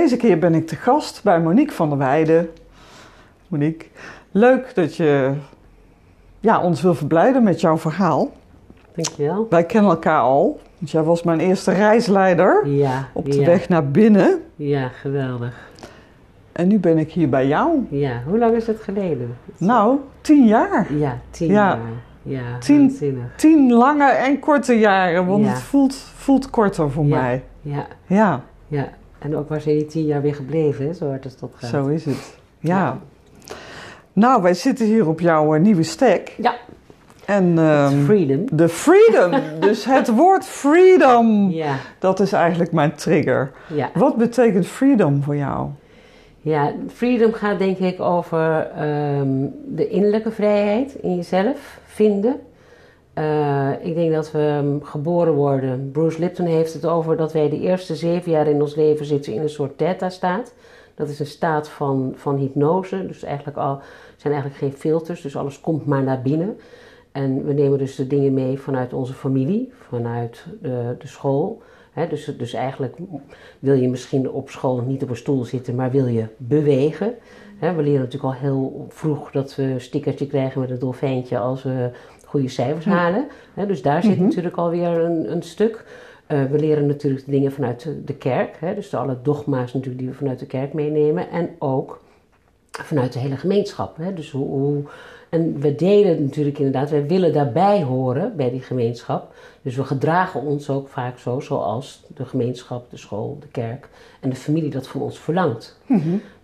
deze keer ben ik te gast bij Monique van der Weijden. Monique, leuk dat je ja, ons wil verblijden met jouw verhaal. Dankjewel. Wij kennen elkaar al. Want jij was mijn eerste reisleider Ja. op de ja, weg naar binnen. Ja, geweldig. En nu ben ik hier bij jou. Ja, hoe lang is het geleden? Nou, tien jaar. Ja, tien Ja. jaar. Ja, Tien-. Tien lange en korte jaren, want Ja. het voelt, voelt korter voor Ja. mij. Ja, Ja, ja. En ook waar zijn die tien jaar weer gebleven, hè, zo hard als dat gaat. zo is het. Ja. Nou, wij zitten hier op jouw eh, nieuwe stack. Ja, En ehm, freedom. de freedom, dus het woord freedom, Ja, dat is eigenlijk mijn trigger. ja. Wat betekent freedom voor jou? Ja, freedom gaat denk ik over ehm, de innerlijke vrijheid in jezelf vinden. Eh, ik denk dat we ehm, geboren worden. Bruce Lipton heeft het over dat wij de eerste zeven jaar in ons leven zitten in een soort theta-staat. Dat is een staat van, van hypnose. Dus eigenlijk al zijn eigenlijk geen filters, dus alles komt maar naar binnen. En we nemen dus de dingen mee vanuit onze familie, vanuit de, de school. Dus, dus eigenlijk wil je misschien op school niet op een stoel zitten, maar wil je bewegen. We leren natuurlijk al heel vroeg dat we stickertje krijgen met een dolfijntje als we goede cijfers halen. Hè, dus daar zit Mhm. natuurlijk alweer een, een stuk. Eh, we leren natuurlijk de dingen vanuit de, de kerk. Hè, dus de alle dogma's natuurlijk die we vanuit de kerk meenemen. En ook vanuit de hele gemeenschap. Hè, dus hoe, hoe, en we delen natuurlijk inderdaad, wij willen daarbij horen bij die gemeenschap. Dus we gedragen ons ook vaak zo, zoals de gemeenschap, de school, de kerk en de familie dat van ons verlangt.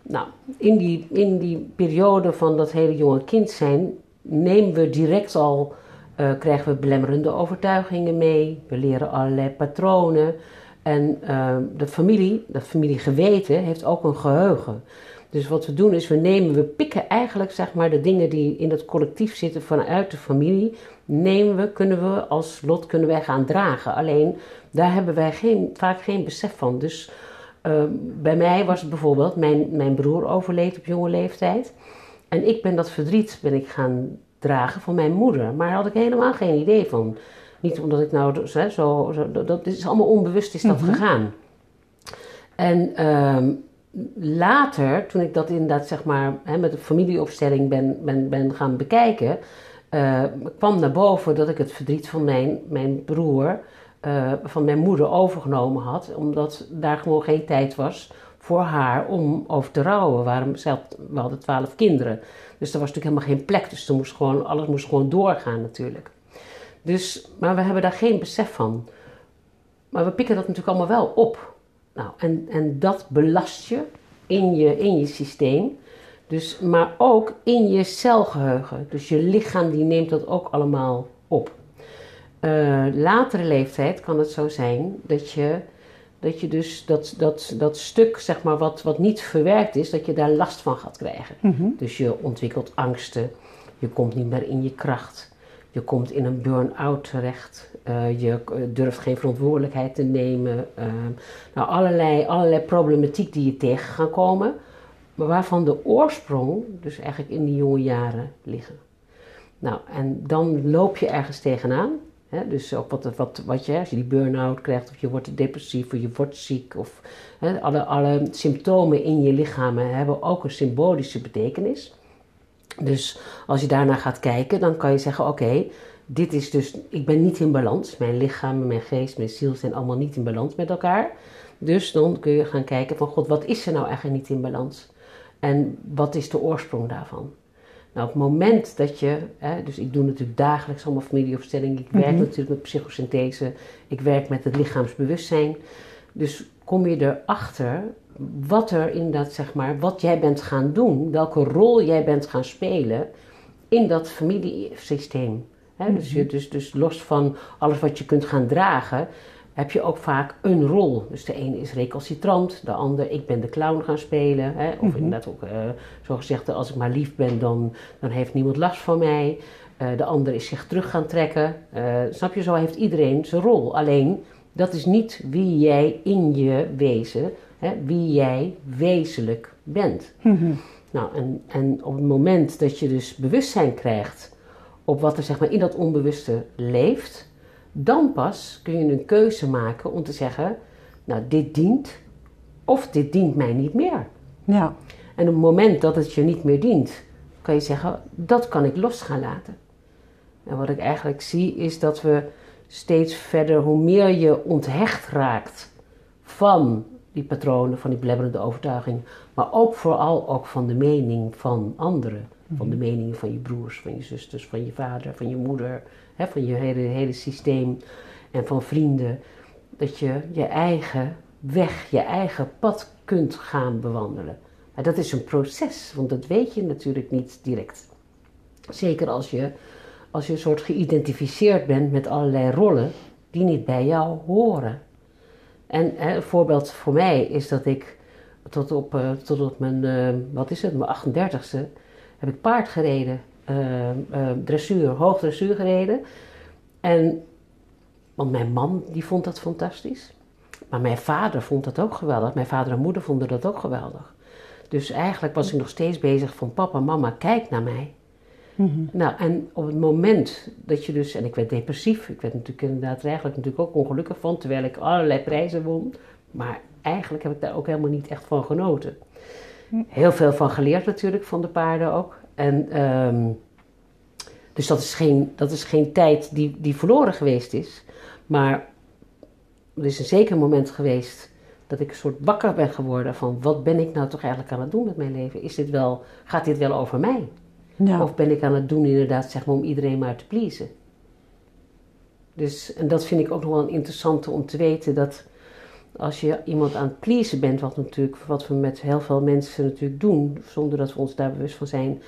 Nou, in die, in die periode van dat hele jonge kind zijn, nemen we direct al, eh, krijgen we belemmerende overtuigingen mee. We leren allerlei patronen. En eh, de familie, dat familiegeweten, heeft ook een geheugen. Dus wat we doen is, we nemen, we pikken eigenlijk zeg maar de dingen die in het collectief zitten vanuit de familie, nemen we, kunnen we als lot kunnen wij gaan dragen. Alleen daar hebben wij geen, vaak geen besef van. Dus eh, bij mij was het bijvoorbeeld, mijn, mijn broer overleed op jonge leeftijd. En ik ben dat verdriet ben ik gaan dragen van mijn moeder. Maar daar had ik helemaal geen idee van. Niet omdat ik nou zo, zo, zo dat is allemaal onbewust is dat gegaan. En ehm, later, toen ik dat inderdaad zeg maar hè, met de familieopstelling ben, ben, ben gaan bekijken, eh, kwam naar boven dat ik het verdriet van mijn, mijn broer, eh, van mijn moeder overgenomen had, omdat daar gewoon geen tijd was voor haar om over te rouwen. Waarom, ze had- we hadden twaalf kinderen, dus er was natuurlijk helemaal geen plek, dus moest gewoon, alles moest gewoon doorgaan natuurlijk. Dus, maar we hebben daar geen besef van. Maar we pikken dat natuurlijk allemaal wel op. Nou, en, en dat belast je in je, in je systeem. Dus, maar ook in je celgeheugen. Dus je lichaam die neemt dat ook allemaal op. Eh, latere leeftijd kan het zo zijn dat je, dat je dus dat, dat, dat stuk, zeg maar, wat, wat niet verwerkt is, dat je daar last van gaat krijgen. Dus je ontwikkelt angsten, je komt niet meer in je kracht. Je komt in een burn-out terecht. Eh, je eh, durft geen verantwoordelijkheid te nemen. Eh, nou, allerlei, allerlei problematiek die je tegen gaan komen. Maar waarvan de oorsprong dus eigenlijk in die jonge jaren liggen. Nou, en dan loop je ergens tegenaan. Dus ook wat, wat, wat je, als je die burn-out krijgt, of je wordt depressief, of je wordt ziek, of alle, alle symptomen in je lichaam hebben ook een symbolische betekenis. Dus als je daarnaar gaat kijken, dan kan je zeggen: Oké, dit is dus, ik ben niet in balans. Mijn lichaam, mijn geest, mijn ziel zijn allemaal niet in balans met elkaar. Dus dan kun je gaan kijken: van God, wat is er nou eigenlijk niet in balans? En wat is de oorsprong daarvan? Nou, op het moment dat je, hè, dus ik doe natuurlijk dagelijks allemaal familieopstelling, ik werk natuurlijk met psychosynthese, ik werk met het lichaamsbewustzijn. Dus kom je erachter wat er inderdaad, zeg maar, wat jij bent gaan doen, welke rol jij bent gaan spelen in dat familiesysteem. Hè, dus, je, dus, dus los van alles wat je kunt gaan dragen, heb je ook vaak een rol. Dus de ene is recalcitrant, de ander, ik ben de clown gaan spelen. Hè, of inderdaad ook, eh, zo gezegd, als ik maar lief ben, dan, dan heeft niemand last van mij. Eh, de ander is zich terug gaan trekken. Eh, snap je, zo heeft iedereen zijn rol. Alleen, dat is niet wie jij in je wezen, hè, wie jij wezenlijk bent. Nou, en, en op het moment dat je dus bewustzijn krijgt op wat er zeg maar in dat onbewuste leeft, dan pas kun je een keuze maken om te zeggen, nou dit dient Of dit dient mij niet meer. Ja. En op het moment dat het je niet meer dient, kan je zeggen, dat kan ik los gaan laten. En wat ik eigenlijk zie is dat we steeds verder, hoe meer je onthecht raakt van die patronen, van die belemmerende overtuiging, maar ook vooral ook van de mening van anderen. Van de meningen van je broers, van je zusters, van je vader, van je moeder, hè, van je hele, hele systeem en van vrienden. Dat je je eigen weg, je eigen pad kunt gaan bewandelen. Maar dat is een proces, want dat weet je natuurlijk niet direct. Zeker als je, als je een soort geïdentificeerd bent met allerlei rollen die niet bij jou horen. En hè, een voorbeeld voor mij is dat ik tot op, uh, tot op mijn, uh, wat is het, mijn 38ste, heb ik paard gereden. Uh, dressuur, hoogdressuur gereden. En, want mijn man die vond dat fantastisch. Maar mijn vader vond dat ook geweldig. Mijn vader en moeder vonden dat ook geweldig. Dus eigenlijk was ik nog steeds bezig van papa, mama, kijk naar mij. Mm -hmm. Nou, en op het moment dat je dus, en ik werd depressief, ik werd natuurlijk inderdaad eigenlijk natuurlijk ook ongelukkig van, terwijl ik allerlei prijzen won. Maar eigenlijk heb ik daar ook helemaal niet echt van genoten. Heel veel van geleerd natuurlijk, van de paarden ook. En, um, dus dat is geen, dat is geen tijd die, die verloren geweest is. Maar er is een zeker moment geweest dat ik een soort wakker ben geworden van wat ben ik nou toch eigenlijk aan het doen met mijn leven? Is dit wel, gaat dit wel over mij? Ja. Of ben ik aan het doen inderdaad zeg maar om iedereen maar te pleasen? Dus, en dat vind ik ook nog wel interessant om te weten dat als je iemand aan het pleasen bent, wat, natuurlijk, wat we met heel veel mensen natuurlijk doen, zonder dat we ons daar bewust van zijn,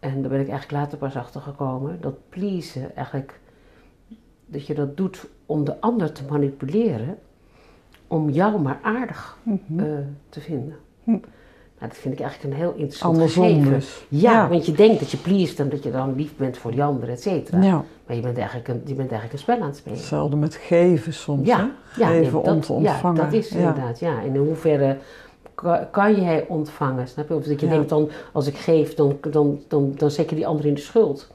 en daar ben ik eigenlijk later pas achter gekomen, dat pleasen eigenlijk, dat je dat doet om de ander te manipuleren, om jou maar aardig mm -hmm. uh, te vinden. Hm. Nou, dat vind ik eigenlijk een heel interessant Andersom dus. Ja, Ja. want je denkt dat je pleest en dat je dan lief bent voor die ander, et cetera. Ja. Maar je bent, eigenlijk een, je bent eigenlijk een spel aan het spelen. Hetzelfde met geven soms. Ja, hè? geven nee, om te ontvangen. Ja, dat is inderdaad, ja. En in hoeverre kan, jij ontvangen, snap je? Of dat je denkt dan, als ik geef, dan, dan, dan, dan zet je die ander in de schuld.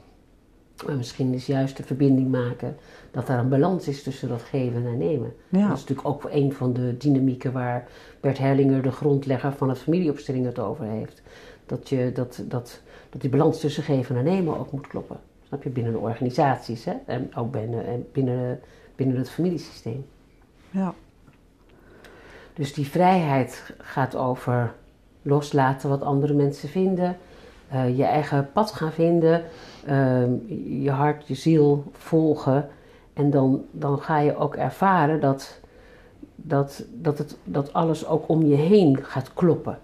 Maar misschien is juist de verbinding maken dat daar een balans is tussen dat geven en nemen. Ja. Dat is natuurlijk ook een van de dynamieken waar Bert Hellinger, de grondlegger van het familieopstelling, het over heeft. Dat, je, dat, dat, dat die balans tussen geven en nemen ook moet kloppen. Snap je? Binnen de organisaties hè? en ook binnen, en binnen, binnen het familiesysteem. Ja. Dus die vrijheid gaat over loslaten wat andere mensen vinden, eh, je eigen pad gaan vinden, ehm, je hart, je ziel volgen. En dan, dan ga je ook ervaren dat, dat, dat, het, dat alles ook om je heen gaat kloppen.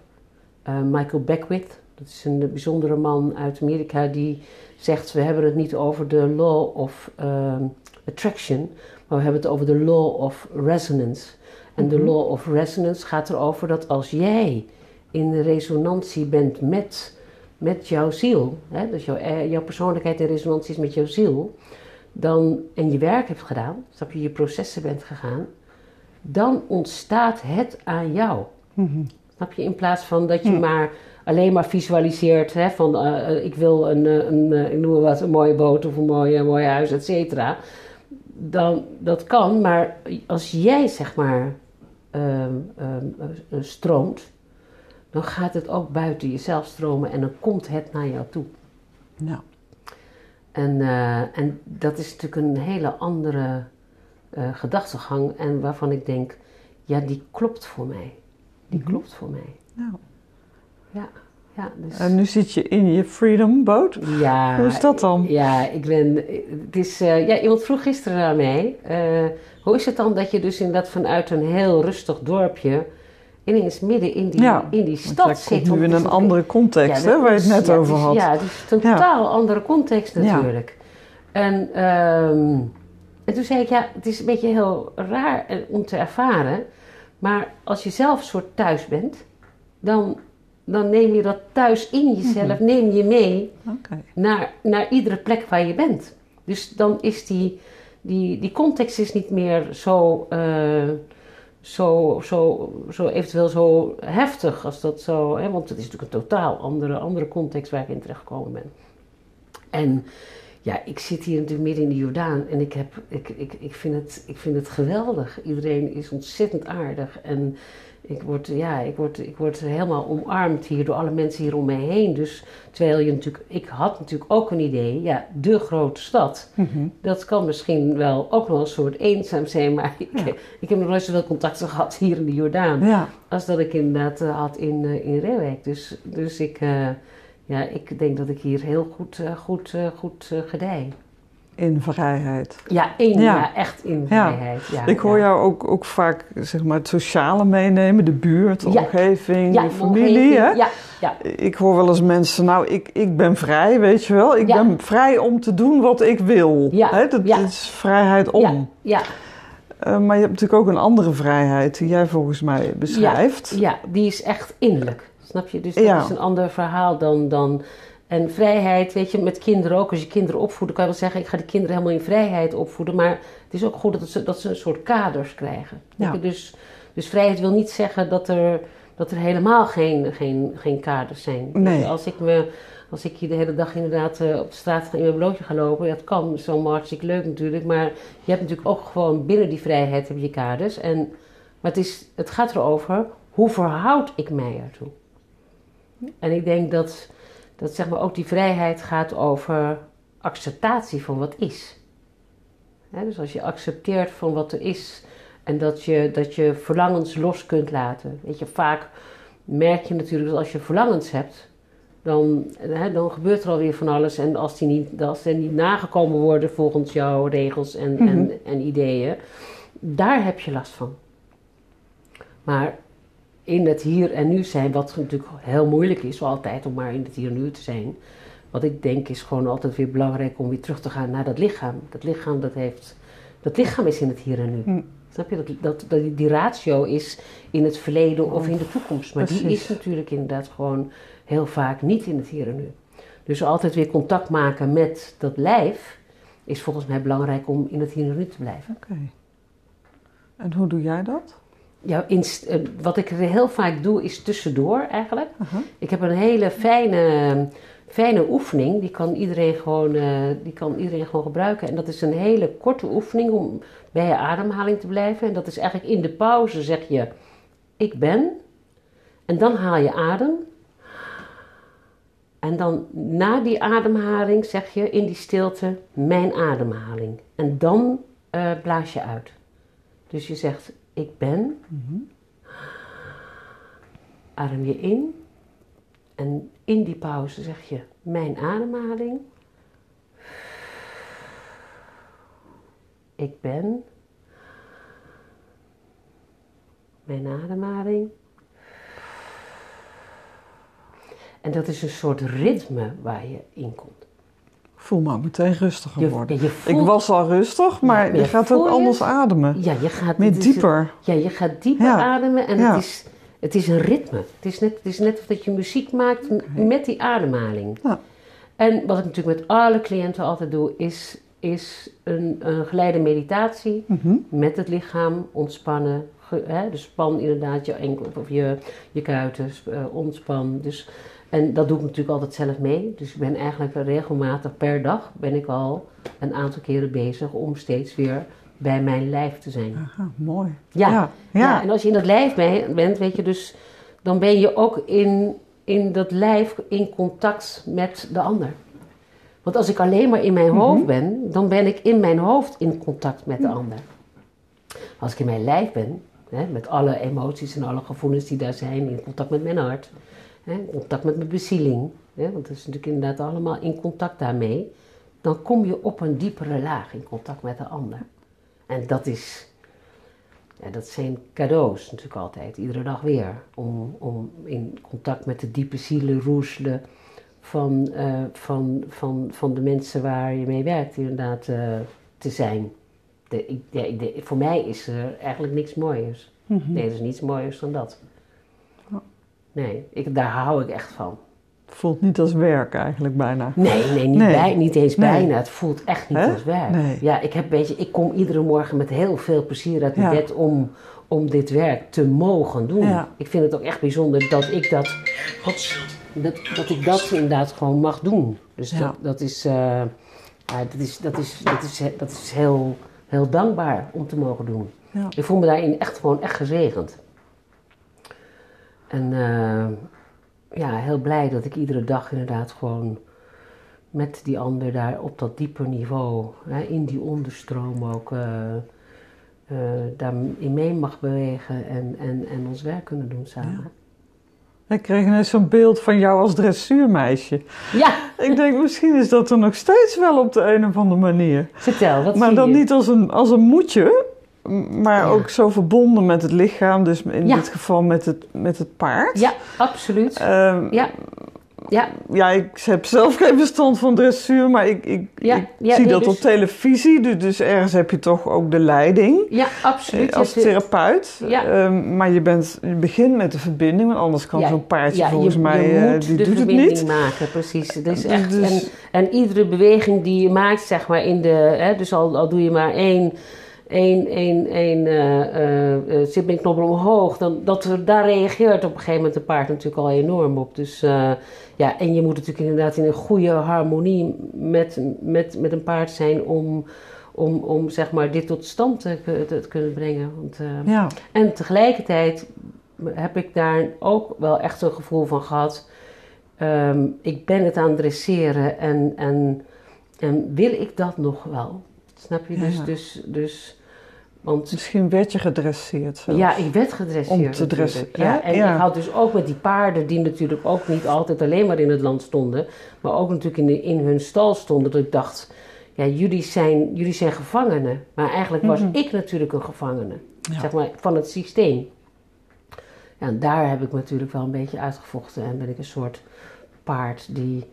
Eh, Michael Beckwith, dat is een bijzondere man uit Amerika, die zegt: We hebben het niet over de law of ehm, attraction, maar we hebben het over de law of resonance. En de Mhm. law of resonance gaat erover dat als jij in resonantie bent met, met jouw ziel, hè, dus jouw, eh, jouw persoonlijkheid in resonantie is met jouw ziel, dan, en je werk hebt gedaan, snap je, je processen bent gegaan, dan ontstaat het aan jou. Mhm. Snap je? In plaats van dat je maar alleen maar visualiseert hè, van eh, eh, ik wil een, eh, een, ik noem wat, een mooie boot of een mooi, een mooi huis, et cetera. Dan, dat kan, maar als jij zeg maar ehm, ehm, eh, stroomt, dan gaat het ook buiten jezelf stromen en dan komt het naar jou toe. Ja. En, eh, en dat is natuurlijk een hele andere eh, gedachtegang en waarvan ik denk, ja, die klopt voor mij. Die Mhm. klopt voor mij. Ja. Ja, ja, dus... En nu zit je in je Freedom boot. Ja, Hoe is dat dan? Ja, ik ben. Het is, eh, ja, iemand vroeg gisteren aan mij. hoe is het dan dat je dus inderdaad vanuit een heel rustig dorpje. Ineens midden in die, Ja, in die stad jij zit? komt nu in een andere context, hè, waar je het net ja, over is- had. Ja, het is een totaal andere context natuurlijk. En, ehm, en toen zei ik, ja, het is een beetje heel raar eh, om te ervaren. Maar als je zelf een soort thuis bent, dan, dan neem je dat thuis in jezelf, neem je mee naar, naar iedere plek waar je bent. Dus dan is die, die, die context is niet meer zo, eh, zo, zo, zo eventueel zo heftig als dat zo, hè, want het is natuurlijk een totaal andere, andere context waar ik in terecht gekomen ben. En ja, ik zit hier natuurlijk midden in de Jordaan en ik, heb, ik, ik, ik, vind het, ik vind het geweldig. Iedereen is ontzettend aardig en ik word, ja, ik, word, ik word helemaal omarmd hier door alle mensen hier om mij heen. Dus terwijl je natuurlijk, ik had natuurlijk ook een idee, ja, de grote stad. Mhm. Dat kan misschien wel ook wel een soort eenzaam zijn, maar ik, Ja. ik heb nog nooit zoveel contacten gehad hier in de Jordaan. Ja, Als dat ik inderdaad eh, had in, eh, in Reewijk. Dus, dus ik, eh, ja, ik denk dat ik hier heel goed, goed, goed gedij. In vrijheid. Ja, in, Ja. ja. echt in vrijheid. Ja, ik hoor jou ook, ook vaak zeg maar, het sociale meenemen, de buurt, de omgeving, de familie. Hè? Ja, ja, Ik hoor wel eens mensen, nou, ik, ik ben vrij, weet je wel. Ik ben vrij om te doen wat ik wil. Ja, Hè? Dat is vrijheid om. ja, ja, Eh, maar je hebt natuurlijk ook een andere vrijheid die jij volgens mij beschrijft. ja, die is echt innerlijk. Snap je? Dus dat Ja. is een ander verhaal dan, dan... En vrijheid, weet je, met kinderen ook. Als je kinderen opvoedt, kan je wel zeggen... ik ga die kinderen helemaal in vrijheid opvoeden. Maar het is ook goed dat ze, dat ze een soort kaders krijgen. Ja. Dus, dus vrijheid wil niet zeggen dat er, dat er helemaal geen, geen, geen kaders zijn. Nee. Dus als ik me... Als ik hier de hele dag inderdaad eh, op de straat ga in mijn blootje ga lopen, dat kan, allemaal hartstikke leuk natuurlijk. Maar je hebt natuurlijk ook gewoon binnen die vrijheid heb je kaders. En, maar het, is, het gaat erover, hoe verhoud ik mij ertoe? En ik denk dat, dat zeg maar ook die vrijheid gaat over acceptatie van wat is. Dus als je accepteert van wat er is en dat je, dat je verlangens los kunt laten. Weet je, vaak merk je natuurlijk dat als je verlangens hebt, dan, dan gebeurt er alweer van alles. En als die niet, als die niet nagekomen worden volgens jouw regels en, Mhm. en, en ideeën, daar heb je last van. Maar in het hier en nu zijn, wat natuurlijk heel moeilijk is, altijd om maar in het hier en nu te zijn. Wat ik denk is gewoon altijd weer belangrijk om weer terug te gaan naar dat lichaam. Dat lichaam, dat heeft, dat lichaam is in het hier en nu. Hm. Snap je? Dat, dat, dat, die ratio is in het verleden of in de toekomst. Maar die is natuurlijk inderdaad gewoon heel vaak niet in het hier en nu. Dus altijd weer contact maken met dat lijf is volgens mij belangrijk om in het hier en nu te blijven. Oké. En hoe doe jij dat? Ja, in, eh, wat ik heel vaak doe is tussendoor eigenlijk. Ik heb een hele fijne, fijne oefening, die kan, iedereen gewoon, eh, die kan iedereen gewoon gebruiken. En dat is een hele korte oefening om bij je ademhaling te blijven. En dat is eigenlijk in de pauze zeg je, ik ben. En dan haal je adem. En dan na die ademhaling zeg je in die stilte, mijn ademhaling. En dan eh, blaas je uit. Dus je zegt, ik ben. Adem je in. En in die pauze zeg je mijn ademhaling. Ik ben. Mijn ademhaling. En dat is een soort ritme waar je in komt. Voel me ook meteen rustiger Je, worden. je Ik was al rustig, maar Ja, je je gaat ook anders ademen. Ja, je gaat Meer dieper. Ja, je gaat dieper Ja. ademen en Ja. het, is, het is een ritme. Het is net, het is net of dat je muziek maakt met die ademhaling. Ja. En wat ik natuurlijk met alle cliënten altijd doe, is, is een, een geleide meditatie Mhm. met het lichaam ontspannen. Ge- hè, dus span inderdaad je enkel of je, je kuiten, eh, ontspan. Dus, en dat doe ik natuurlijk altijd zelf mee. Dus ik ben eigenlijk regelmatig per dag ben ik al een aantal keren bezig om steeds weer bij mijn lijf te zijn. Aha, mooi. Ja. ja. Ja. ja. en als je in dat lijf ben- bent, weet je, dus dan ben je ook in, in dat lijf in contact met de ander. Want als ik alleen maar in mijn hoofd ben, dan ben ik in mijn hoofd in contact met de ander. Als ik in mijn lijf ben, hè, met alle emoties en alle gevoelens die daar zijn, in contact met mijn hart, hè, in contact met mijn bezieling, hè, want dat is natuurlijk inderdaad allemaal in contact daarmee, dan kom je op een diepere laag in contact met de ander. En dat is, ja, dat zijn cadeaus natuurlijk altijd, iedere dag weer. Om, om in contact met de diepe zielen, roeselen van, eh, van, van, van de mensen waar je mee werkt, inderdaad eh, te zijn. De, de- voor mij is er eigenlijk niks mooiers. Mhm. Nee, er is niets mooiers dan dat. Nee, ik, daar hou ik echt van. Het voelt niet als werk eigenlijk bijna. Nee, nee, niet, Nee. Bij, niet eens Nee. bijna. Het voelt echt niet als werk. Nee. Ja, ik, heb, weet je, ik kom iedere morgen met heel veel plezier uit Ja. bed om, om dit werk te mogen doen. Ja. Ik vind het ook echt bijzonder dat ik dat, God, dat, dat, ik dat inderdaad gewoon mag doen. Dus Ja. dat, dat is, eh, ja, dat is, dat is, dat is, dat is heel, heel dankbaar om te mogen doen. Ik voel me daarin echt gewoon echt gezegend. En uh, ja, heel blij dat ik iedere dag inderdaad gewoon met die ander daar op dat dieper niveau, hè, in die onderstroom ook, uh, uh, daarin mee mag bewegen en, en, en ons werk kunnen doen samen. Ik kreeg net zo'n beeld van jou als dressuurmeisje. Ja. Ik denk, misschien is dat er nog steeds wel op de een of andere manier. Vertel, wat Maar dan je? niet als een, als een moedje, maar Ja. ook zo verbonden met het lichaam. Dus in Ja. dit geval met het, met het paard. Ja, absoluut. Ehm, ja. Ja, ja, ik heb zelf geen verstand van dressuur, maar ik, ik, Ja, ik ja, zie nee, dat dus- op televisie. Dus, dus ergens heb je toch ook de leiding ja, eh, absoluut. als Je zit- therapeut. Ja. Ehm, maar je, bent, je begint met de verbinding, want anders kan zo'n paardje volgens je, mij, je eh, die de doet het verbinding niet. maken, precies. Het is Dus- echt, dus- en, en iedere beweging die je maakt, zeg maar, in de, hè, dus al, al doe je maar één, één, één, één eh, zitbeenknobbel omhoog, dan, dat, daar reageert op een gegeven moment de paard natuurlijk al enorm op. Dus eh, ja, en je moet natuurlijk inderdaad in een goede harmonie met, met, met een paard zijn om, om, om zeg maar, dit tot stand te, te, te kunnen brengen. Want, eh, Ja, en tegelijkertijd heb ik daar ook wel echt een gevoel van gehad. Ehm, ik ben het aan het dresseren en, en, en wil ik dat nog wel? Snap je? Dus, Ja. dus, dus want misschien werd je gedresseerd. zelfs. ja, ik werd gedresseerd. Om te dressen, Ja, en Ja. ik had dus ook met die paarden, die natuurlijk ook niet altijd alleen maar in het land stonden, maar ook natuurlijk in, de, in hun stal stonden, dat ik dacht, ja, jullie zijn, jullie zijn gevangenen. Maar eigenlijk was Mhm. ik natuurlijk een gevangene, Ja. zeg maar, van het systeem. Ja, en daar heb ik natuurlijk wel een beetje uitgevochten en ben ik een soort paard die,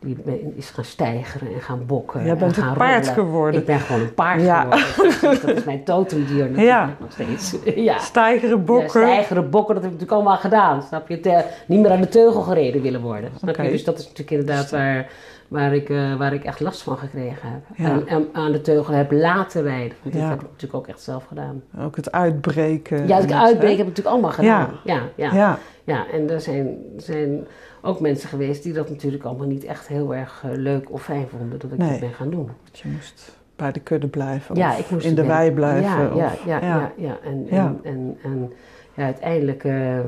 die is gaan stijgeren en gaan bokken. Jij en bent gaan het paard rollen. geworden. Ik ben gewoon een paard Ja. geworden. Dat is mijn totemdier natuurlijk Ja. nog steeds. ja. Stijgeren, Ja, bokken. stijgeren, bokken, dat heb ik natuurlijk allemaal gedaan. Snap je? Te- niet meer aan de teugel gereden willen worden. Snap je? Dus dat is natuurlijk inderdaad waar, waar, ik, eh, waar ik echt last van gekregen heb. Ja. En, en aan de teugel heb laten rijden. Want dat Ja. heb ik natuurlijk ook echt zelf gedaan. Ook het uitbreken. Ja, het en uitbreken heb ik natuurlijk allemaal gedaan. Ja, ja, ja. Ja, en er zijn, zijn ook mensen geweest die dat natuurlijk allemaal niet echt heel erg eh, leuk of fijn vonden dat ik Nee. dat ben gaan doen. je moest bij de kudde blijven. Ja, of ik in de wei blijven. Ja, of- ja, ja, ja. ja. En. En, en, en ja, uiteindelijk eh,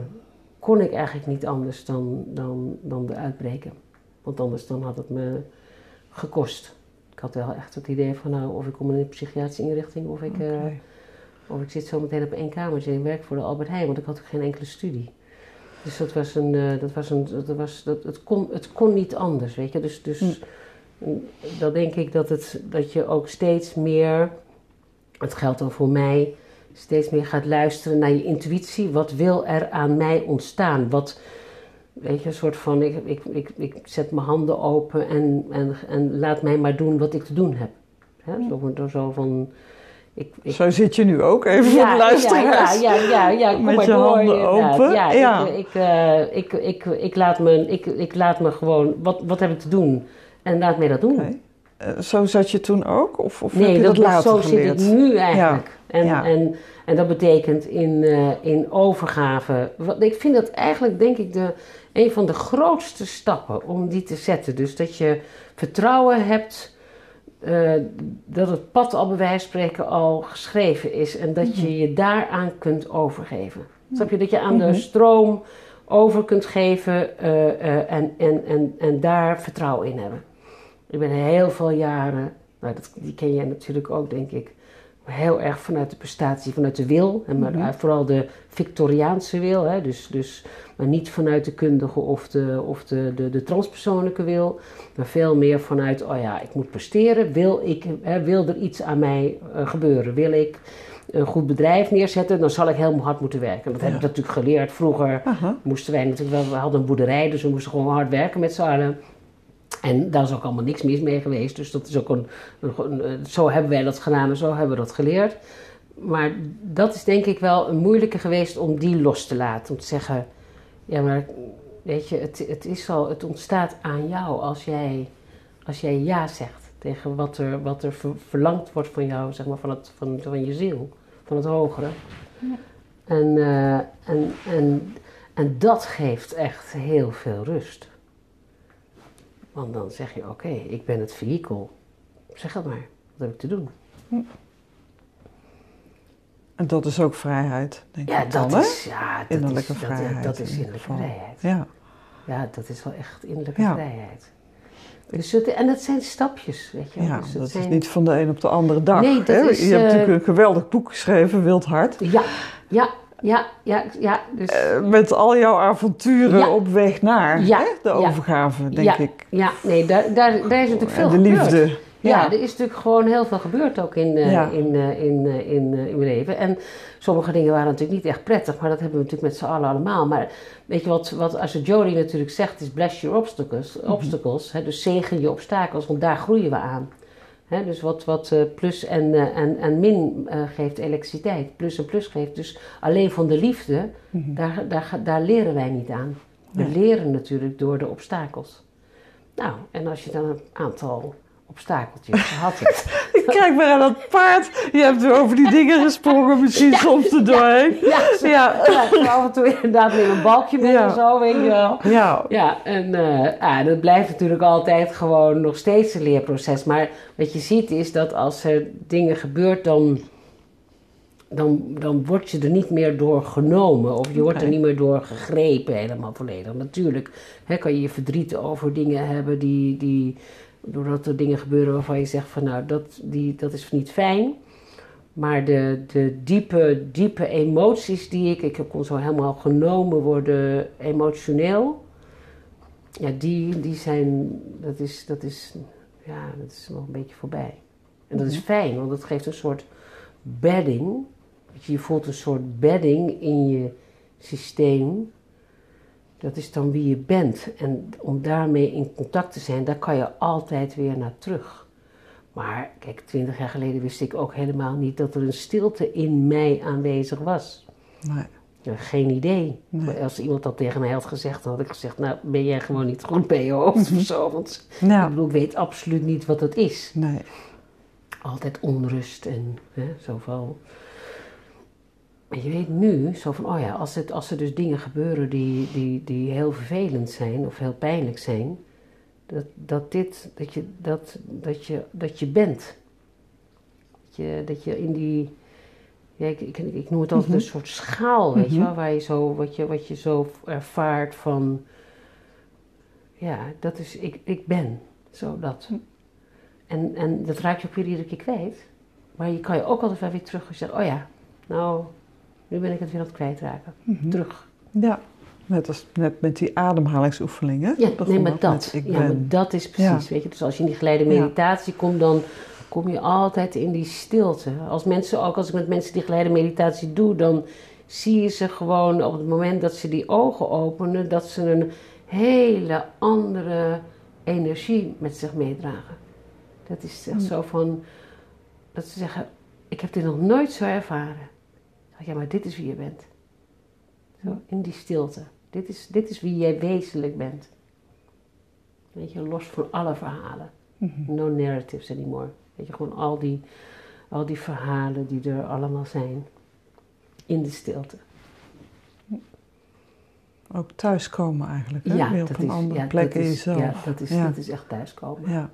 kon ik eigenlijk niet anders dan, dan, dan de uitbreken. Want anders dan had het me gekost. Ik had wel echt het idee van nou, of ik kom in een psychiatrische inrichting of ik, eh, of ik zit zo meteen op één kamertje en werk voor de Albert Heijn, want ik had ook geen enkele studie. Dus dat was een, eh, dat was een, dat was, dat, het, kon, het kon niet anders, weet je. Dus, dus Hm. dan denk ik dat, het, dat je ook steeds meer, het geldt dan voor mij, steeds meer gaat luisteren naar je intuïtie. Wat wil er aan mij ontstaan? Wat, weet je, een soort van, ik, ik, ik, ik zet mijn handen open en, en, en laat mij maar doen wat ik te doen heb. Hè? Zo, van- zo van, ik, ik, Zo zit je nu ook even voor de luisteraars. ja, ja, ja, ja, kom Met maar je door, handen inderdaad. open, Ja, ja. Ik, ik, eh, ik, ik, ik, laat me, ik, ik laat me gewoon, wat, wat heb ik te doen? En laat mij dat doen. Eh, zo zat je toen ook? Of, of heb Nee, je dat, dat, later zo geleerd? zit het nu eigenlijk. En. En, en dat betekent in, eh, in overgave. Wat, ik vind dat eigenlijk, denk ik, de, een van de grootste stappen om die te zetten. Dus dat je vertrouwen hebt eh, dat het pad al bij wijze van spreken al geschreven is. En dat je je daaraan kunt overgeven. Snap je? Dat je aan Mhm. de stroom over kunt geven eh, eh, en, en, en, en daar vertrouwen in hebben. Ik ben heel veel jaren, nou dat, die ken jij natuurlijk ook denk ik, heel erg vanuit de prestatie, vanuit de wil. En maar Mhm. vooral de Victoriaanse wil, hè, dus, dus, maar niet vanuit de kundige of, de, of de, de, de transpersoonlijke wil. Maar veel meer vanuit, oh ja, ik moet presteren. Wil, ik, hè, wil er iets aan mij eh, gebeuren? Wil ik een goed bedrijf neerzetten? Dan zal ik heel hard moeten werken. Dat heb ik natuurlijk geleerd. Vroeger Aha. moesten wij natuurlijk wel, we hadden een boerderij, dus we moesten gewoon hard werken met z'n allen. En daar is ook allemaal niks mis mee geweest. Dus dat is ook een, een- een- zo hebben wij dat gedaan en zo hebben we dat geleerd. Maar dat is denk ik wel een moeilijke geweest om die los te laten. Om te zeggen, ja maar weet je, het, het, is al, het ontstaat aan jou als jij, als jij ja zegt tegen wat er, wat er ver- verlangd wordt van jou, zeg maar, van, het, van, van je ziel, van het hogere. En, eh, en, en, en dat geeft echt heel veel rust. Want dan zeg je, oké, ik ben het vehikel. Zeg het maar, wat heb ik te doen? En dat is ook vrijheid, denk Ja, ik dan, dat hè? is, ja, dat Innerlijke is, dat- vrijheid Dat, is in ieder innerlijke vrijheid. Ja, Ja, dat is wel echt innerlijke Ja. vrijheid. Dus en dat zijn stapjes, weet je wel. ja dus dat zijn, is niet van de een op de andere dag. Nee, dat hè? is, Je hebt eh, natuurlijk een geweldig boek geschreven, Wild Hart. Ja, ja, ja, ja, ja. Dus, eh, met al jouw avonturen Ja. op weg naar Ja, hè? de overgave, denk ik. Ja, nee, daar, daar, daar is natuurlijk veel de gebeurd. liefde. Ja, er is natuurlijk gewoon heel veel gebeurd ook in, Ja. in, eh, in, in, in mijn leven. En sommige dingen waren natuurlijk niet echt prettig, maar dat hebben we natuurlijk met z'n allen allemaal. Maar weet je wat, wat als Jody natuurlijk zegt, is bless your obstacles. Mhm. obstacles hè, dus zegen je obstakels, want daar groeien we aan. Dus wat, wat eh, plus en, eh, en, en min eh, geeft elektriciteit, plus en plus geeft. Dus alleen van de liefde, Mhm. daar, daar, daar leren wij niet aan. We Nee. leren natuurlijk door de obstakels. Nou, en als je dan een aantal obstakeltjes gehad hebt. Kijk maar aan dat paard. Je hebt er over die dingen gesprongen, misschien soms er doorheen. Ja, Ja. ja, zo af en toe inderdaad met een balkje met Ja. of zo, weet je wel. Ja, Ja, en ah, dat blijft natuurlijk altijd gewoon nog steeds een leerproces. Maar wat je ziet is dat als er dingen gebeurt, dan, dan, dan word je er niet meer door genomen. Of je wordt er niet meer door gegrepen helemaal volledig. Natuurlijk hè, kan je je verdriet over dingen hebben die, die... Doordat er dingen gebeuren waarvan je zegt van nou, dat, die, dat is niet fijn. Maar de, de diepe, diepe emoties die ik... Ik kon zo helemaal genomen worden emotioneel. Ja, die, die zijn, dat is, dat is, ja, dat is nog een beetje voorbij. En dat is fijn, want dat geeft een soort bedding. Je voelt een soort bedding in je systeem. Dat is dan wie je bent. En om daarmee in contact te zijn, daar kan je altijd weer naar terug. Maar kijk, twintig jaar geleden wist ik ook helemaal niet dat er een stilte in mij aanwezig was. nee. Ja, geen idee. Nee. Maar Als iemand dat tegen mij had gezegd, dan had ik gezegd: Nou, ben jij gewoon niet goed bij je hoofd of zo? Want ik bedoel, ik weet absoluut niet wat het is. nee. Altijd onrust en hè, zoveel. Maar je weet nu, zo van: Oh ja, als, het, als er dus dingen gebeuren die, die, die heel vervelend zijn of heel pijnlijk zijn, dat, dat dit, dat je, dat, dat je, dat je bent. Dat je, dat je in die. Ja, ik, ik, ik noem het altijd Mhm. een soort schaal, weet je Mhm. wel, waar je zo, wat, je, wat je zo ervaart van, ja, dat is, ik, ik ben, zo dat. Hm. En, en dat raak je ook weer iedere keer kwijt. Maar je kan je ook altijd wel weer terug zeggen, oh ja, nou, nu ben ik het weer aan het kwijtraken. Mhm. Terug. Ja, net als net met die ademhalingsoefeningen. Ja, nee, maar dat, met ja, maar dat is precies, weet je. Dus als je in die geleide meditatie komt, dan kom je altijd in die stilte. Als mensen, ook als ik met mensen die geleide meditatie doe, dan zie je ze gewoon op het moment dat ze die ogen openen, dat ze een hele andere energie met zich meedragen. Dat is echt Mm. zo van, dat ze zeggen, ik heb dit nog nooit zo ervaren. Ja, maar dit is wie je bent. Zo, in die stilte. Dit is, dit is wie jij wezenlijk bent. Weet je, los van alle verhalen. Mhm. No narratives anymore. Weet je, gewoon al die, al die verhalen die er allemaal zijn. In de stilte. Ook thuiskomen eigenlijk, hè? Ja, Weer op dat een is, andere ja, plek dat in jezelf. Ja, dat is, Ja. dat is echt thuiskomen. Ja.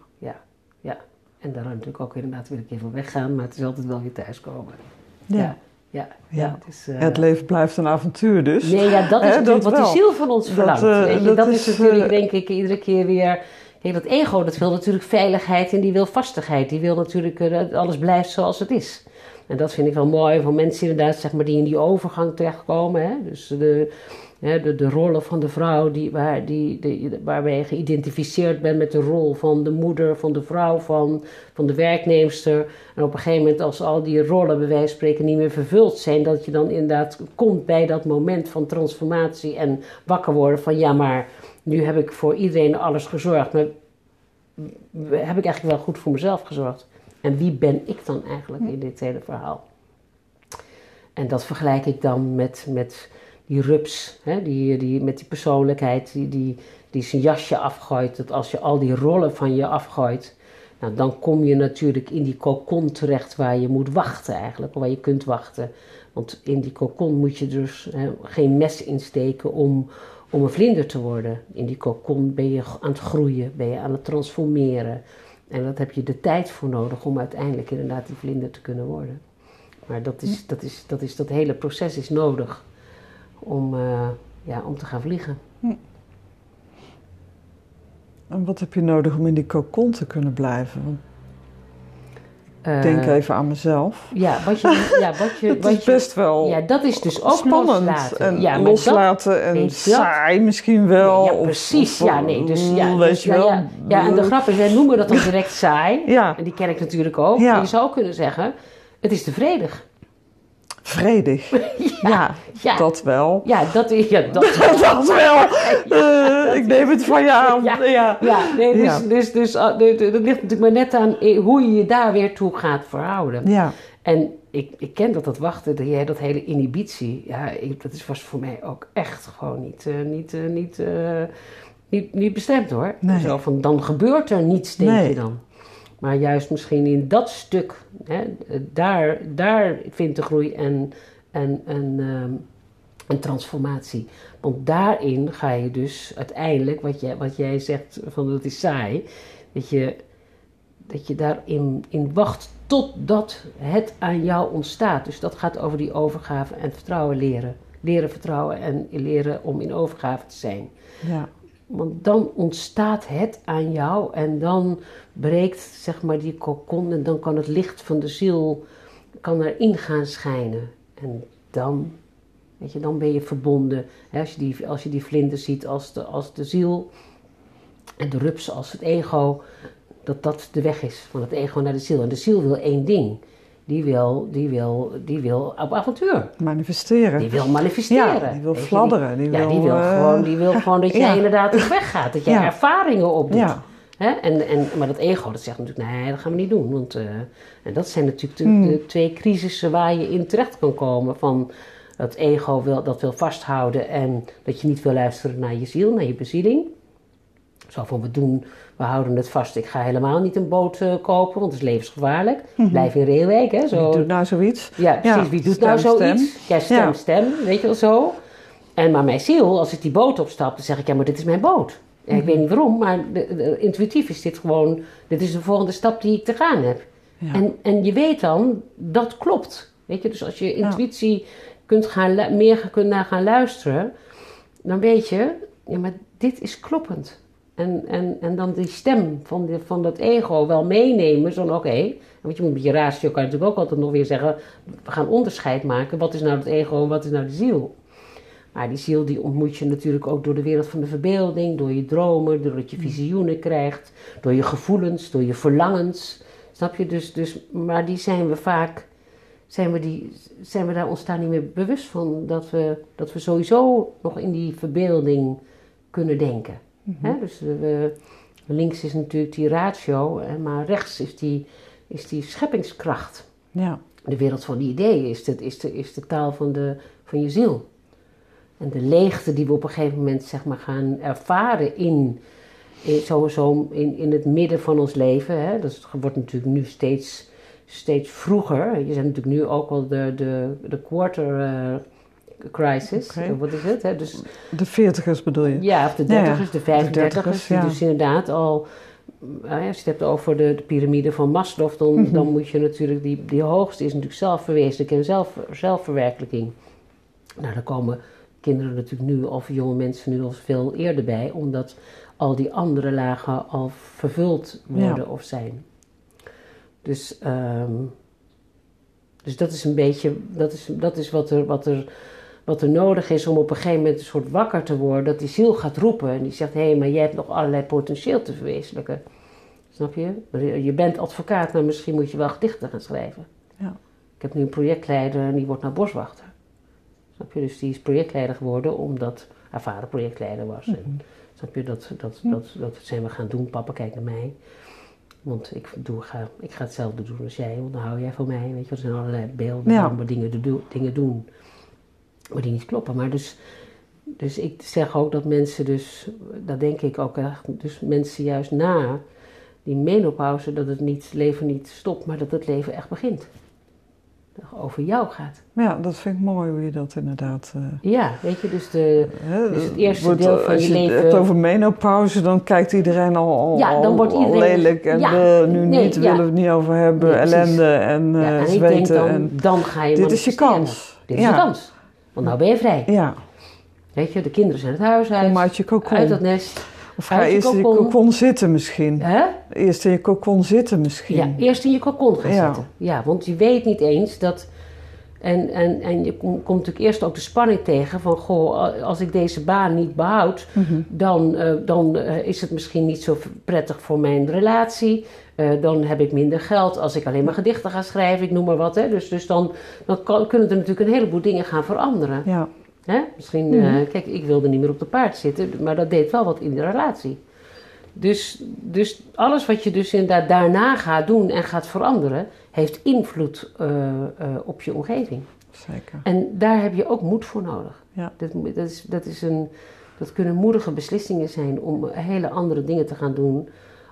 En daar natuurlijk ook inderdaad wil ik even weggaan, maar het is altijd wel weer thuiskomen. Ja. Ja. Ja, het is, eh, het leven blijft een avontuur dus. Nee, ja, dat is Hè, natuurlijk dat wat wel. de ziel van ons Dat, verlangt. eh, weet je, dat dat, is, is, natuurlijk, eh, denk ik, iedere keer weer... Kijk, dat ego, dat wil natuurlijk veiligheid en die wil vastigheid. Die wil natuurlijk eh, dat alles blijft zoals het is. En dat vind ik wel mooi van mensen inderdaad, zeg maar, die in die overgang terechtkomen. Hè? Dus de, de, rollen van de vrouw, die, waar, die, de, waarbij je geïdentificeerd bent met de rol van de moeder, van de vrouw, van, van de werknemster. En op een gegeven moment, als al die rollen bij wijze spreken niet meer vervuld zijn, dat je dan inderdaad komt bij dat moment van transformatie en wakker worden van ja, maar nu heb ik voor iedereen alles gezorgd, maar heb ik eigenlijk wel goed voor mezelf gezorgd? En wie ben ik dan eigenlijk in dit hele verhaal? En dat vergelijk ik dan met, met die rups, hè, die, die, met die persoonlijkheid die, die, die zijn jasje afgooit. Dat als je al die rollen van je afgooit, nou, dan kom je natuurlijk in die kokon terecht waar je moet wachten eigenlijk, waar je kunt wachten. Want in die kokon moet je dus hè, geen mes insteken om, om een vlinder te worden. In die kokon ben je aan het groeien, ben je aan het transformeren. En daar heb je de tijd voor nodig om uiteindelijk inderdaad die vlinder te kunnen worden. Maar dat, is, dat, is, dat, is, dat hele proces is nodig om, uh, ja, om te gaan vliegen. En wat heb je nodig om in die cocon te kunnen blijven? Want ik denk Eh, even aan mezelf. Ja, wat je. Ja, wat je, Het wat is je best wel ja, dat is dus ook spannend loslaten. en ja, loslaten en weet saai misschien wel. Ja, precies. of- ja, nee. Dus, ja, weet dus, je ja, wel. ja, ja, en de grap is, wij noemen dat dan direct saai. Ja, En die ken ik natuurlijk ook. Ja. En je zou kunnen zeggen, het is tevredig. Vredig. Ja, Ja, dat wel. ja dat. Ja, dat, dat wel. Eh, ik neem het van je aan. Ja. Ja. ja, nee, dus, dus, dus, de- dat ligt natuurlijk maar net aan eh, hoe je je daar weer toe gaat verhouden. Ja. En ik, ik ken dat dat wachten, dat, jij- dat hele inhibitie, ja, ik, dat is, was voor mij ook echt gewoon niet, eh, niet, eh, niet, eh, niet, niet bestemd hoor. Nee. Zo van, dan gebeurt er niets, denk Nee. je dan. Maar juist misschien in dat stuk, hè, daar, daar vindt de groei en, en, en, ehm, en transformatie. Want daarin ga je dus uiteindelijk, wat jij, wat jij zegt van dat is saai, dat je, dat je daarin in wacht totdat het aan jou ontstaat. Dus dat gaat over die overgave en vertrouwen leren. Leren vertrouwen en leren om in overgave te zijn. Ja. Want dan ontstaat het aan jou en dan breekt zeg maar die kokon en dan kan het licht van de ziel kan erin gaan schijnen. En dan, weet je, dan ben je verbonden. Als, je die, als je die vlinder ziet als de, als de ziel en de rups als het ego, dat dat de weg is van het ego naar de ziel. En de ziel wil één ding. Die wil, die wil, die wil op avontuur. Manifesteren. Die wil manifesteren. Ja, die wil fladderen. Die ja, wil, die wil, eh, gewoon, die wil gewoon dat jij ja. inderdaad op weg gaat. Dat jij Ja. ervaringen opdoet. Ja. Hè? En, en, maar dat ego dat zegt natuurlijk, nee, dat gaan we niet doen. Want eh, en dat zijn natuurlijk de, Hmm. de twee crisissen waar je in terecht kan komen. Van dat ego wil, dat wil vasthouden en dat je niet wil luisteren naar je ziel, naar je bezieling. Zo van, we doen, we houden het vast. Ik ga helemaal niet een boot eh, kopen, want het is levensgevaarlijk. Blijf in Reeuwijk, hè. Zo, Wie doet nou zoiets? ja, precies. Ja, Wie doet stem, nou stem. zoiets? Ja, stem, Ja. stem. Weet je wel zo? En maar mijn ziel, als ik die boot opstap, dan zeg ik, ja, maar dit is mijn boot. En ik weet niet waarom, maar de- de- intuïtief is dit gewoon, dit is de volgende stap die ik te gaan heb. Ja. En, en je weet dan, dat klopt. Weet je, dus als je intuïtie kunt gaan, meer kunt naar gaan luisteren, dan weet je, ja, maar dit is kloppend. En, en, en dan die stem van, de, van dat ego wel meenemen, zo van oké. Want je moet met je ratio kan je natuurlijk ook altijd nog weer zeggen, we gaan onderscheid maken. Wat is nou het ego en wat is nou de ziel? Maar die ziel die ontmoet je natuurlijk ook door de wereld van de verbeelding, door je dromen, doordat je visioenen krijgt, door je gevoelens, door je verlangens. Snap je? Dus, dus, maar die zijn we vaak, zijn we, die, zijn we daar ons daar niet meer bewust van dat we, dat we sowieso nog in die verbeelding kunnen denken. Hè? Dus we, links is natuurlijk die ratio, hè, maar rechts is die, is die scheppingskracht. Ja. De wereld van die ideeën is de, is de, is de taal van, de, van je ziel. En de leegte die we op een gegeven moment zeg maar, gaan ervaren in, in, sowieso in, in het midden van ons leven. Hè? Dat wordt natuurlijk nu steeds, steeds vroeger. Je zegt natuurlijk nu ook al de, de, de quarter eh, crisis. Eh, Wat is het? Hè? Dus, De veertigers bedoel je? ja, of de Ja, ja. dertigers, de vijfendertigers. De 30ers, ja. Die dus inderdaad al... eh, Als je het hebt over de, de piramide van Maslow, dan, Mhm. dan moet je natuurlijk... Die, die hoogste is natuurlijk zelfverwezenlijking en zelf, zelfverwerkelijking. Nou, daar komen kinderen natuurlijk nu, of jonge mensen nu al veel eerder bij, omdat al die andere lagen al vervuld worden of zijn. Dus, ehm, dus dat is een beetje, dat is, dat is wat, er, wat, er, wat er nodig is om op een gegeven moment een soort wakker te worden, dat die ziel gaat roepen en die zegt, hé, maar jij hebt nog allerlei potentieel te verwezenlijken. Snap je? Je bent advocaat, maar misschien moet je wel gedichten gaan schrijven. Ja. Ik heb nu een projectleider en die wordt nou boswachter. Snap je? Dus die is projectleider geworden omdat haar vader projectleider was. En, snap je? Dat, dat, dat, dat zijn we gaan doen. Papa, kijk naar mij. Want ik, doe, ga, ik ga hetzelfde doen als jij, want dan hou jij van mij. Weet je, er zijn allerlei beelden, Ja. dingen doen. Maar die niet kloppen. Maar dus, dus ik zeg ook dat mensen dus, dat denk ik ook echt, dus mensen juist na die menopauze, dat het niet, leven niet stopt, maar dat het leven echt begint. over jou gaat. Ja, dat vind ik mooi hoe je dat inderdaad... Uh, ja, weet je, dus, de, hè, dus het eerste wordt- deel van als je je leven... het hebt over menopauze, dan kijkt iedereen al, al, Ja, dan al- lelijk en Ja, eh, nu nee, niet, ja. willen we het niet over hebben, Nee, ellende en eh en zweten. dan, en, dan ga je dit is je kans. Dit is je kans. Want nou ben je vrij. Ja, Weet je, de kinderen zijn het huis uit. kom uit je uit kokon. dat nest. Of ga eerst in je kokon. kokon zitten misschien. Hè? Eerst in je kokon zitten misschien. Ja, eerst in je kokon gaan Ja. zitten. Ja, want je weet niet eens dat... En, en, en je kom- komt natuurlijk eerst ook de spanning tegen van... Goh, als ik deze baan niet behoud... Mhm. dan, eh, dan eh, is het misschien niet zo prettig voor mijn relatie. Eh, dan heb ik minder geld als ik alleen maar gedichten ga schrijven. Ik noem maar wat. Hè. Dus, dus dan, dan kan- kunnen er natuurlijk een heleboel dingen gaan veranderen. Ja, Hè? Misschien, eh, kijk, ik wilde niet meer op de paard zitten, maar dat deed wel wat in de relatie. Dus, dus alles wat je dus inderdaad daarna gaat doen en gaat veranderen, heeft invloed eh, op je omgeving. zeker. En daar heb je ook moed voor nodig. Ja. Dat, dat, is, dat, is een, dat kunnen moedige beslissingen zijn om hele andere dingen te gaan doen.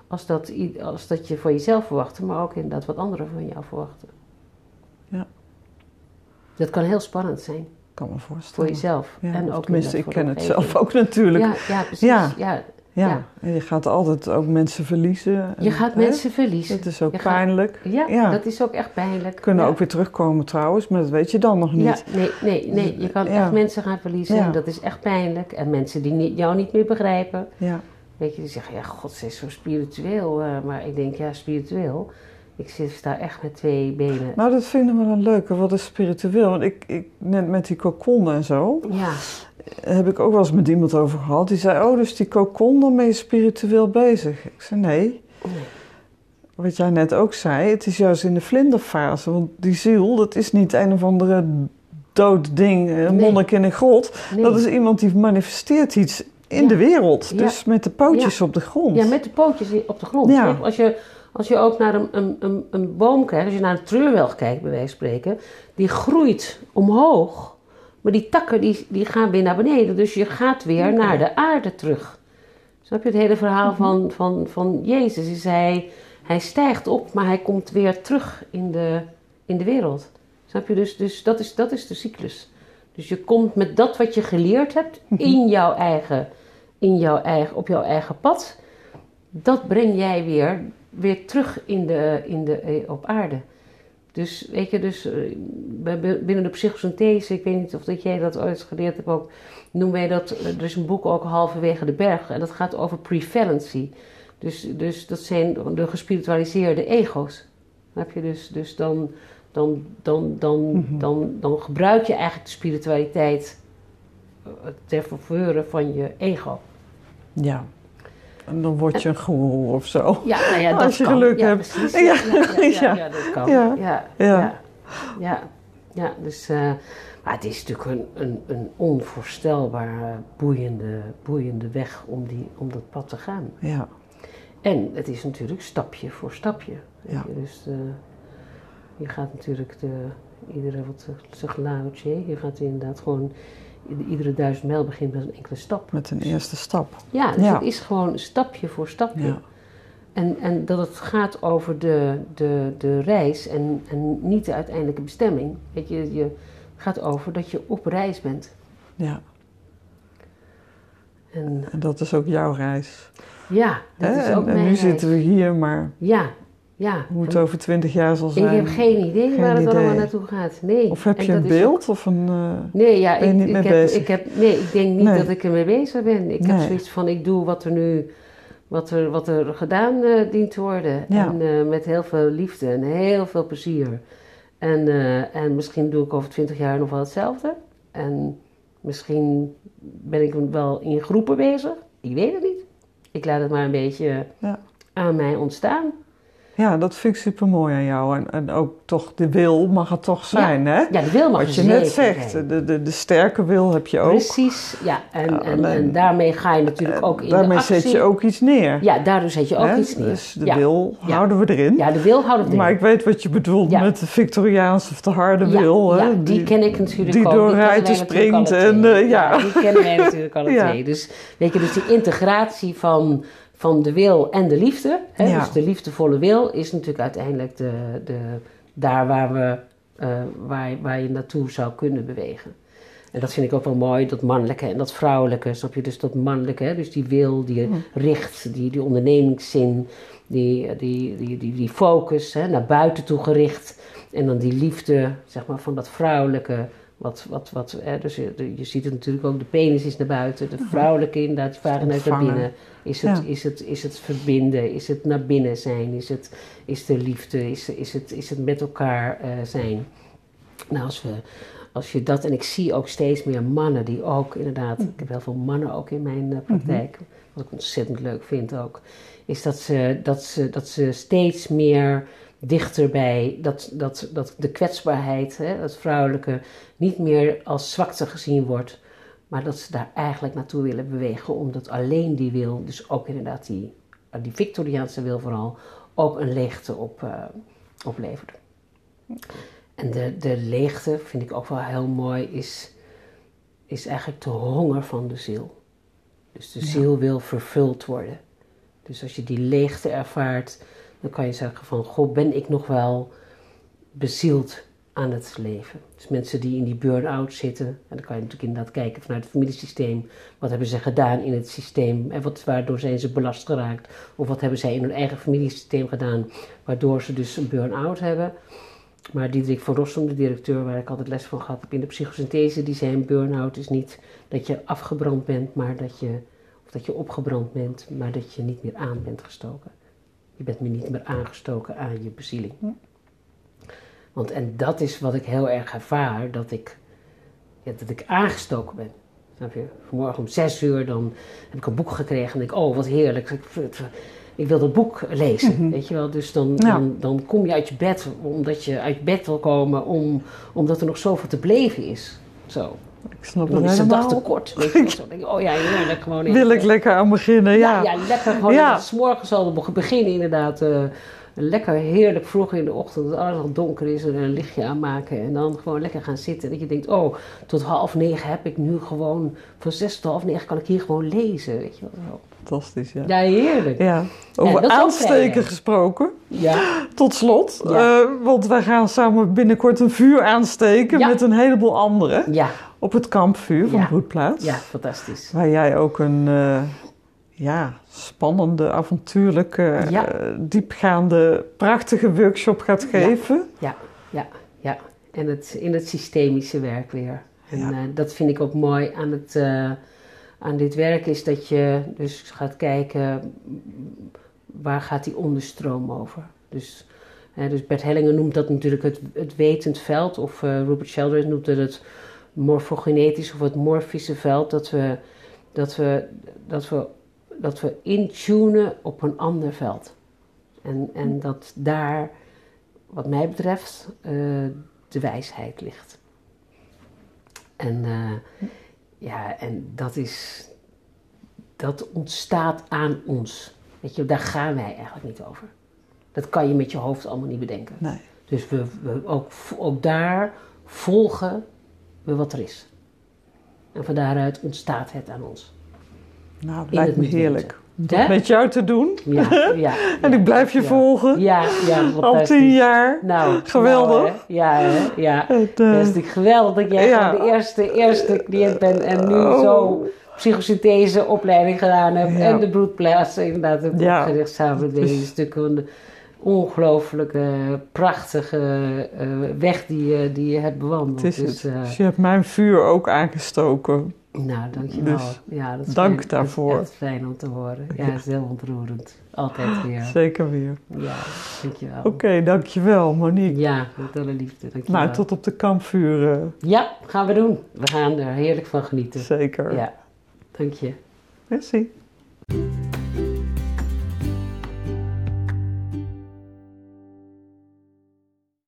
Als dat, als dat je van jezelf verwachtte, maar ook inderdaad wat anderen van jou verwachten. Ja. Dat kan heel spannend zijn kan me voor voorstellen. jezelf. Ja, en ook tenminste, ik ken voor het zelf ook natuurlijk. Ja, Ja, precies. Ja. Ja. ja. En je gaat altijd ook mensen verliezen. Je gaat hè, mensen verliezen. Dat is ook Je pijnlijk. Ja, Ja. dat is ook echt pijnlijk. Kunnen ook weer terugkomen trouwens, maar dat weet je dan nog niet. Ja, nee, nee, nee. Je kan echt mensen gaan verliezen. En dat is echt pijnlijk. En mensen die jou niet meer begrijpen. Ja. Weet je, die zeggen, ja, god, ze is zo spiritueel. eh, maar ik denk, ja, spiritueel. Ik zit, sta echt met twee benen. Nou, dat vind ik wel een leuke. Wat is spiritueel? Want ik, ik net met die kokon en zo, Ja, heb ik ook wel eens met iemand over gehad. Die zei, oh, dus die kokon, dan ben je spiritueel bezig. Ik zei, nee. Nee. Wat jij net ook zei, het is juist in de vlinderfase. Want die ziel, dat is niet een of andere dood ding, een Nee. monnik in een grot. nee. Dat is iemand die manifesteert iets in Ja. de wereld. Ja. Dus met de pootjes op de grond. Ja, met de pootjes op de grond. Kijk, Als, je, als je ook naar een, een, een, een boom kijkt, als je naar een treurwelg kijkt, bij wijze van spreken, die groeit omhoog, maar die takken die, die gaan weer naar beneden. Dus je gaat weer naar de aarde terug. Snap je het hele verhaal Mhm. van, van, van Jezus? Is hij, hij stijgt op, maar hij komt weer terug in de, in de wereld. Snap je? Dus, dus dat, is, dat is de cyclus. Dus je komt met dat wat je geleerd hebt Mhm. in jouw eigen, in jouw eigen, op jouw eigen pad dat breng jij weer, weer terug in de, in de, eh, op aarde. Dus weet je, dus, eh, binnen de psychosynthese, ik weet niet of dat jij dat ooit geleerd hebt ook, noemen wij dat, eh, er is een boek ook halverwege de berg en dat gaat over prevalency. Dus, dus dat zijn de gespiritualiseerde ego's. Snap je? Dus, dus dan, dan, dan, dan, Mhm. dan, dan gebruik je eigenlijk de spiritualiteit ter faveur van je ego. Ja. En dan word je een goeroe of zo. Ja, nou ja, dat Als je kan. geluk ja, hebt. Precies. Ja, Ja, ja, dat kan. Ja. Ja, Ja. dus, eh, maar het is natuurlijk een, een, een onvoorstelbaar boeiende, boeiende weg om, die, om dat pad te gaan. Ja. En het is natuurlijk stapje voor stapje. Ja. je. Dus eh, je gaat natuurlijk de, iedere, wat zegt Lao Tse, je gaat inderdaad gewoon, iedere duizend mijl begint met een enkele stap. Met een eerste stap. Ja, dus Ja. het is gewoon stapje voor stapje. Ja. En, en dat het gaat over de, de, de reis en, en niet de uiteindelijke bestemming. Weet je, je gaat over dat je op reis bent. Ja. En En dat is ook jouw reis. ja, dat is En, ook en mijn nu reis. zitten we hier, maar Ja, ja. hoe het over twintig jaar zal ik zijn. heb geen idee Geen waar het allemaal naartoe gaat. Nee. Of heb je een is beeld of een... eh, nee, ja, Ben je ik, niet ik, mee heb, bezig? ik heb, nee, ik denk niet Nee. dat ik ermee bezig ben. Ik heb zoiets van, ik doe wat er nu, wat er, wat er gedaan eh, dient te worden. Ja. En eh, met heel veel liefde en heel veel plezier. En, en misschien doe ik over twintig jaar nog wel hetzelfde. En misschien ben ik wel in groepen bezig. Ik weet het niet. Ik laat het maar een beetje Ja. aan mij ontstaan. Ja, dat vind ik super mooi aan jou. En, en ook toch de wil mag het toch zijn, hè? Ja, de wil mag Wat je net zegt, de, de, de sterke wil heb je ook. Precies, ja. En, Ja, en, daarmee ga je natuurlijk ook in Daarmee de actie. zet je ook iets neer. Ja, daardoor zet je ook hè? iets neer. Dus de ja. wil houden we erin. ja, de wil houden we erin. Maar ik weet wat je bedoelt met de Victoriaanse of de harde wil. Hè? ja, die, ken ik natuurlijk die ook. door kennen ruiten springt en, eh, ja. Die kennen wij natuurlijk alle twee. Dus weet je, dus die integratie van, van de wil en de liefde. Hè? Ja. Dus de liefdevolle wil is natuurlijk uiteindelijk de, de, daar waar we eh, waar, waar je naartoe zou kunnen bewegen. En dat vind ik ook wel mooi, dat mannelijke en dat vrouwelijke. Snap je? Dus dat mannelijke, hè? dus die wil, die richt, die, die ondernemingszin, die, die, die, die, die focus, hè? naar buiten toe gericht. En dan die liefde, zeg maar, van dat vrouwelijke. Wat, wat, wat, hè? Dus je, je ziet het natuurlijk ook, de penis is naar buiten, de vrouwelijke inderdaad, die vagina is naar binnen. Is het, is, het, is het verbinden, is het naar binnen zijn, is het is de liefde, is, is, het, is het met elkaar uh, zijn. Nou, als we als je dat, en ik zie ook steeds meer mannen die ook inderdaad, ik heb heel veel mannen ook in mijn uh, praktijk, wat ik ontzettend leuk vind ook, is dat ze, dat ze, dat ze steeds meer dichterbij, dat, dat, dat de kwetsbaarheid, hè, het vrouwelijke, niet meer als zwakte gezien wordt, maar dat ze daar eigenlijk naartoe willen bewegen, omdat alleen die wil, dus ook inderdaad die, die Victoriaanse wil vooral, ook een leegte op, uh, oplevert. En de, de leegte, vind ik ook wel heel mooi, is, is eigenlijk de honger van de ziel. Dus de ziel wil vervuld worden. Dus als je die leegte ervaart, dan kan je zeggen van, goh, ben ik nog wel bezield aan het leven. Dus mensen die in die burn-out zitten, en dan kan je natuurlijk inderdaad kijken vanuit het familiesysteem, wat hebben ze gedaan in het systeem en wat, waardoor zijn ze belast geraakt, of wat hebben zij in hun eigen familiesysteem gedaan, waardoor ze dus een burn-out hebben. Maar Diederik van Rossum, de directeur waar ik altijd les van gehad heb in de psychosynthese, die zei: burn-out is niet dat je afgebrand bent, maar dat je, of dat je opgebrand bent, maar dat je niet meer aan bent gestoken. Je bent me niet meer aangestoken aan je bezieling. Want en dat is wat ik heel erg ervaar, dat ik, ja, dat ik aangestoken ben. Snap je? Vanmorgen om zes uur dan heb ik een boek gekregen en denk ik, oh wat heerlijk ik wil dat boek lezen, mhm. weet je wel. Dus dan, dan, dan, kom je uit je bed, omdat je uit bed wil komen, om, omdat er nog zoveel te beleven is. Zo. Ik snap het is de dag te kort. Weet je, zo denk ik, oh ja, heerlijk gewoon. Wil ik lekker aan beginnen, ja. Ja, ja lekker gewoon. Ja. S morgens al beginnen inderdaad. Uh, lekker heerlijk vroeg in de ochtend, dat alles al donker is, en een lichtje aanmaken. En dan gewoon lekker gaan zitten. Dat je denkt, oh, tot half negen heb ik nu gewoon, van zes tot half negen kan ik hier gewoon lezen. Weet je wel fantastisch. Ja, ja heerlijk. Ja. Over aansteken gesproken. Ja. Tot slot. Ja. Uh, want wij gaan samen binnenkort een vuur aansteken met een heleboel anderen. Ja. Op het kampvuur van Broedplaats. Ja, fantastisch. Waar jij ook een uh, ja, spannende, avontuurlijke, uh, diepgaande, prachtige workshop gaat geven. Ja, ja, ja. En het, in het systemische werk weer. En dat vind ik ook mooi aan het aan dit werk is dat je dus gaat kijken waar gaat die onderstroom over. Dus, hè, dus Bert Hellinger noemt dat natuurlijk het, het wetend veld, of uh, Rupert Sheldrake noemt het het morfogenetisch of het morfische veld, dat we, dat we, dat we, dat we intunen op een ander veld. En, en dat daar, wat mij betreft, uh, de wijsheid ligt. En uh, ja, en dat is. Dat ontstaat aan ons. Weet je, daar gaan wij eigenlijk niet over. Dat kan je met je hoofd allemaal niet bedenken. Nee. Dus we, we ook, ook daar volgen we wat er is. En van daaruit ontstaat het aan ons. Nou, dat lijkt me heerlijk. Dat met jou te doen. Ja, ja. en ik blijf je volgen. Ja, ja. Al tien jaar. Nou, geweldig. Nou, ja, ja. Het, uh, dat is geweldig dat jij ja. de eerste, eerste cliënt bent en nu oh. zo psychosynthese opleiding gedaan hebt. En de broedplaats inderdaad ook ja. opgericht samen met deze stukken ongelooflijke, prachtige uh, weg die, je, die je hebt bewandeld. Het is dus, uh, dus je hebt mijn vuur ook aangestoken. Nou, dankjewel. Dus ja, dat is dank fijn, daarvoor. Dat is echt fijn om te horen. Ja, is heel ontroerend. Altijd weer. Zeker weer. Ja, dankjewel. Oké, okay, dankjewel Monique. Ja, met alle liefde. Dankjewel. Nou, tot op de kampvuren. Ja, gaan we doen. We gaan er heerlijk van genieten. Zeker. Ja, dank je. Merci.